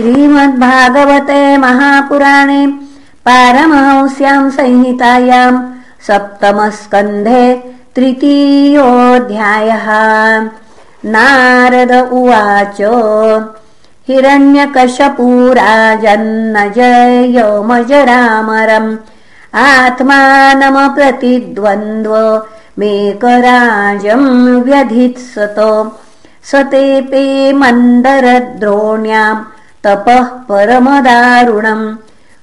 श्रीमद्भागवते महापुराणे पारमहंस्यां संहितायां सप्तमस्कन्धे तृतीयोऽध्यायः। नारद उवाच हिरण्यकशपूराजन्न जयमजरामरम् आत्मानमप्रतिद्वन्द्व मेकराजं व्यधित्सत स मन्दरद्रोण्याम् तपः परमदारुणम्।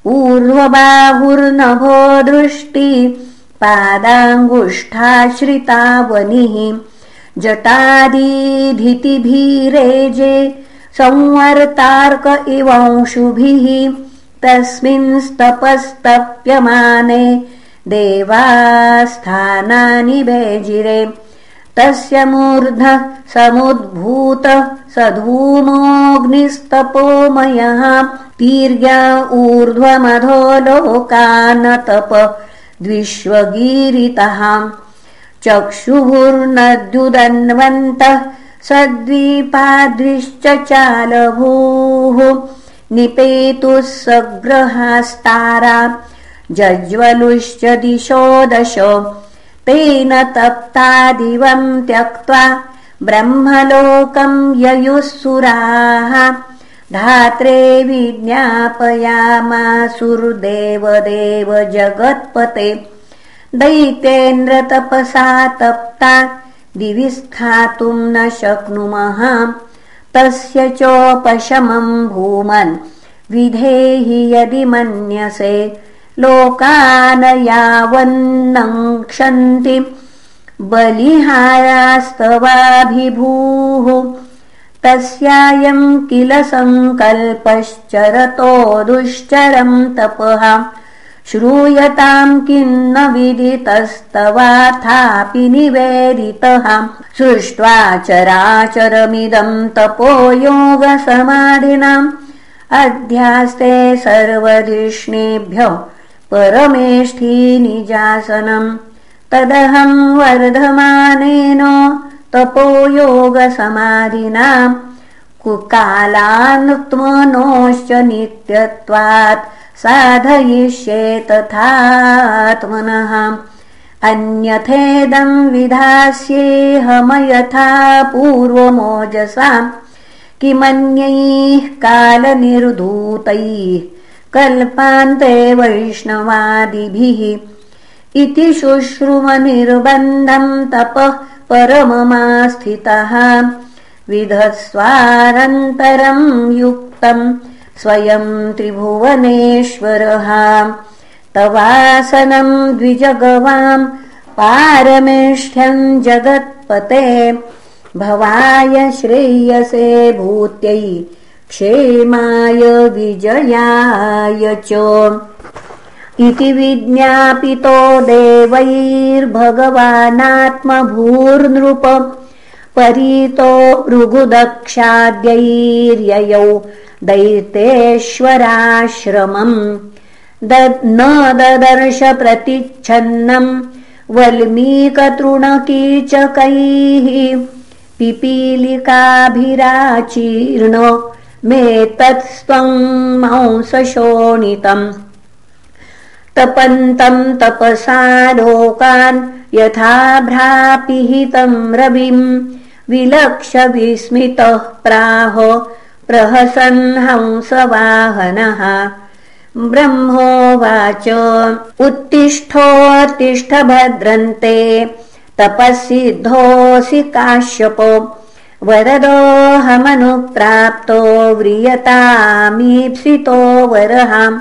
ऊर्ध्वबाहुर्नभो दृष्टि पादाङ्गुष्ठाश्रितावनिः। जटादीधितिभीरेजे संवर्तार्क इवंशुभिः। तस्मिंस्तपस्तप्यमाने देवास्थानानि भेजिरे तस्य मूर्धः समुद्भूतः स धूमोऽग्निस्तपोमयः तीर्या ऊर्ध्वमधो लोकानतप द्विश्वगीरितः। चक्षुर्नद्युदन्वन्तः सद्वीपाद्विश्च चालभूः। निपेतुः सग्रहास्तारा जज्वलुश्च दिशो दश तेन तप्तादिवं त्यक्त्वा ब्रह्मलोकम् ययुःसुराः। धात्रे विज्ञापयामासुर्देवदेव जगत्पते दैतेन्द्रतपसा तप्ता दिवि स्थातुम् न शक्नुमः। तस्य चोपशमम् भूमन् विधेहि यदि मन्यसे लोकान यावन्नङ्क्षन्ति बलिहारास्तवाभिभूः तस्यायम् किल सङ्कल्पश्चरतो दुश्चरम् तपः श्रूयताम् किन्न विदितस्तवाथापि निवेदितः सृष्ट्वा चराचरमिदम् तपो योगसमाधिनाम् अध्यास्ते सर्वधिष्णेभ्य परमेष्ठी निजासनम् तदहम् वर्धमानेन तपो योगसमाधिनाम् कुकालानुत्मनोश्च नित्यत्वात् साधयिष्ये तथात्मनः अन्यथेदम् विधास्येऽहमयथा पूर्वमोजसाम्। किमन्यैः कालनिर्धूतैः कल्पान्ते वैष्णवादिभिः इति शुश्रुमनिर्बन्धम् तपः परममास्थितः। विधस्वारन्तरम् युक्तम् स्वयम् त्रिभुवनेश्वरः। तवासनम् द्विजगवाम् पारमेष्ठ्यम् जगत्पते। भवाय श्रेयसे भूत्यै क्षेमाय विजयाय च। इति विज्ञापितो देवैर्भगवानात्मभूर्नृप। परीतो भृगुदक्षाद्यैर्ययौ दैतेश्वराश्रमम्। न ददर्श प्रतिच्छन्नम्। वल्मीकतृणकीचकैः पिपीलिकाभिराचीर्ण मे तत्स्त्वम् मांसशोणितम्। तपन्तम् तपसा लोकान् यथा भ्रापिहितम् रविम्। विलक्ष विस्मितः प्राह प्रहसन् हंसवाहनः। ब्रह्मोवाच उत्तिष्ठोत्तिष्ठ भद्रन्ते तपःसिद्धोऽसि काश्यपो वरदोऽहमनुप्राप्तो व्रियतामीप्सितो वरहाम्।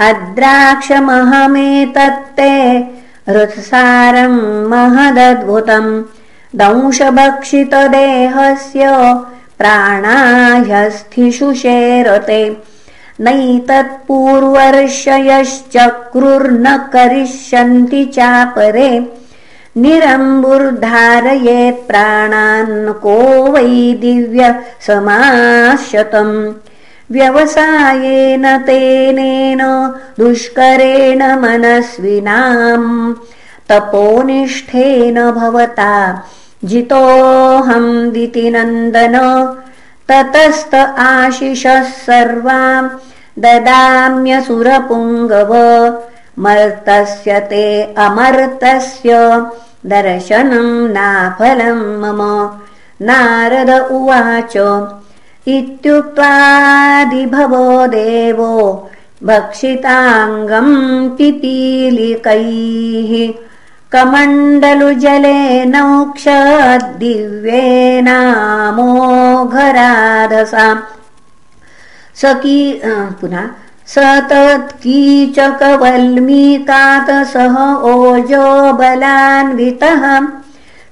अद्राक्षमहमेतत्ते हृत्सारम् महदद्भुतम्। दंशभक्षितदेहस्य प्राणाह्यस्थिषु शेरते। नैतत्पूर्वर्षयश्चक्रुर्न करिष्यन्ति चापरे निरम्बुर्धारयेत् प्राणान् को वै दिव्य समाशतम् व्यवसायेन तेनेन दुष्करेण मनस्विनाम्। तपोनिष्ठेन भवता जितोऽहम् दितिनन्दन ततस्त आशिषः सर्वाम् ददाम्यसुरपुङ्गव मर्तस्य ते अमर्तस्य। दर्शनम् नाफलम् मम। नारद उवाच इत्युक्त्वादिभवो देवो भक्षिताङ्गम् पिपीलिकैः। कमण्डलुजलेनौक्षदिव्येनामोघराधसा स की पुनः स तत्कीचकवल्मीकात सह ओजो बलान्वितः।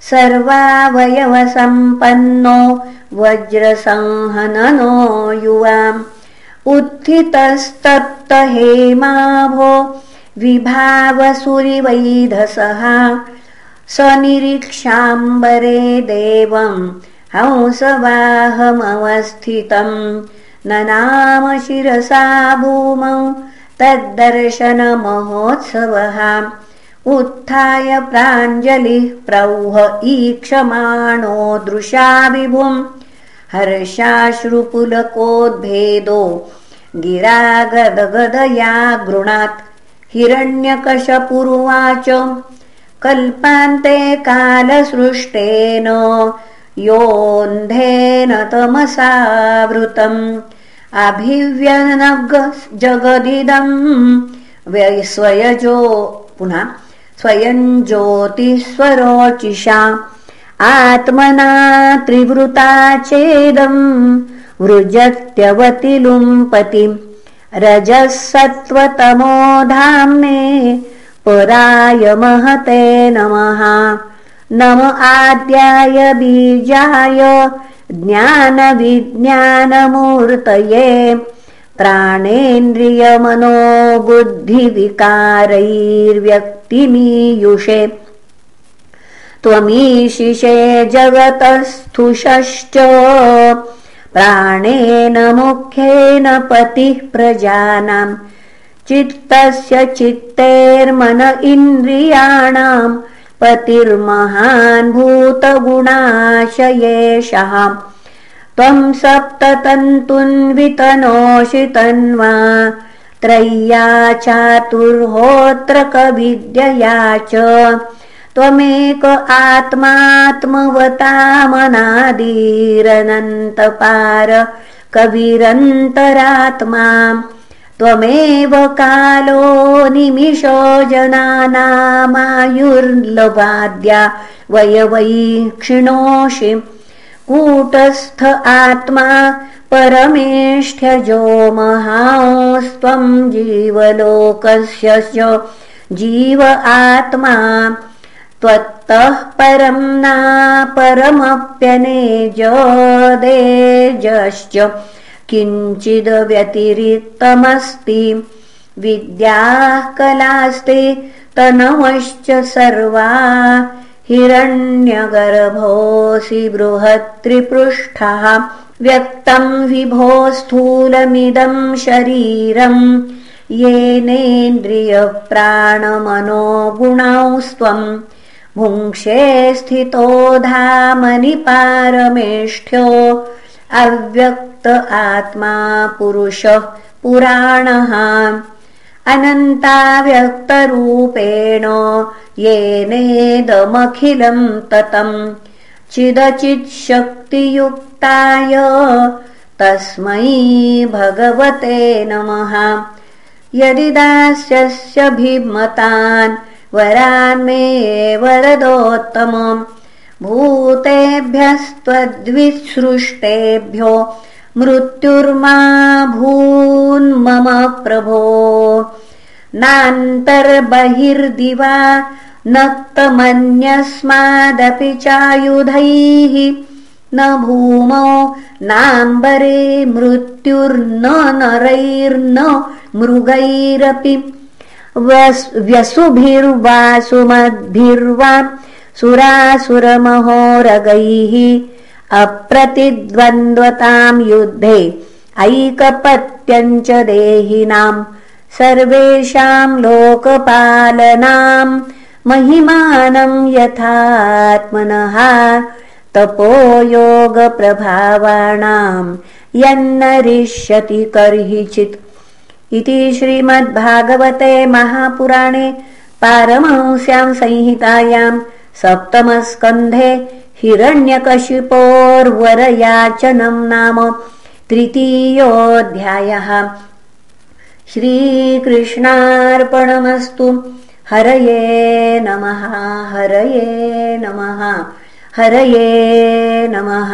सर्वावयवसम्पन्नो वज्रसंहननो युवाम्। उत्थितस्तप्तहेमाभो विभावसुरिवैधसः। स निरीक्षाम्बरे देवम् हंसवाहमवस्थितम् नाम शिरसा भूमौ तद्दर्शनमहोत्सवः। उत्थाय प्राञ्जलिः प्रौह ईक्षमाणो दृशा विभुम्। हर्षाश्रुपुलकोद्भेदो गिरागदगदया गृणात्। हिरण्यकशपुरुवाच कल्पान्ते कालसृष्टेन योऽन्धेन तमसावृतम् अभिव्यनग जगदिदम् स्वयजो पुनः स्वयं ज्योतिस्वरोचिषा आत्मना त्रिवृता चेदम् वृजत्यवति लुम्पतिम् रजः सत्त्वतमो धाम्ने पराय महते नमः नम आद्याय बीजाय ज्ञानविज्ञानमूर्तये प्राणेन्द्रियमनो बुद्धिविकारैर्व्यक्तिमीयुषे त्वमीशिषे जगतस्थुषश्च। प्राणेन मुख्येन पतिः प्रजानाम्। चित्तस्य चित्तेर्मन इन्द्रियाणाम् पतिर्महान् भूतगुणाशयेषः त्वम् सप्ततन्तुन्वितनोषि तन्वा त्रय्या चातुर्होत्र कविद्यया च। त्वमेक आत्मात्मवतामनादीरनन्तपार कविरन्तरात्मा त्वमेव कालो निमिषो जनानामायुर्लवाद्या वय क्षिणोषि कूटस्थ आत्मा परमेष्ठ्यजो महास्त्वं जीवलोकस्य जीव आत्मा। त्वत्तः परं नापरमप्यनेजदेजश्च किञ्चिदव्यतिरिक्तमस्ति। विद्याः कलास्ते तनवश्च सर्वा। हिरण्यगर्भोऽसि बृहत्त्रिपृष्ठः। व्यक्तं विभो स्थूलमिदं शरीरम्। येनेन्द्रियप्राणमनो गुणौस्त्वम् भुङ्क्षे स्थितो धामनि पारमेष्ठ्यो अव्यक्त आत्मा पुरुषः पुराणः। अनन्ताव्यक्तरूपेण येनेदमखिलम् ततम् चिदचिच्छक्तियुक्ताय तस्मै भगवते नमः। यदि दास्यस्य भिमतान् वरान्मे वरदोत्तमम् भूतेभ्यस्त्वद्विसृष्टेभ्यो मृत्युर्मा भून्मम प्रभो। नान्तर्बहिर्दिवा नक्तमन्यस्मादपि चायुधैः। न भूमौ नाम्बरे मृत्युर्न नरैर्न मृगैरपि। व्यसुभिर्वासुमद्भिर्वा सुरासुरमहोरगैः अप्रतिद्वन्द्वताम् युद्धे ऐकपत्यञ्च देहिनाम् सर्वेषाम् लोकपालनाम् महिमानम् यथात्मनः तपोयोगप्रभावाणाम् यन्नरिष्यति कर्हिचित्। इति श्रीमद्भागवते महापुराणे पारमंस्यां संहितायाम् सप्तमस्कन्धे हिरण्यकशिपोर्वरयाचनम् नाम तृतीयोऽध्यायः। श्रीकृष्णार्पणमस्तु। हरये नमः हरये नमः हरये नमः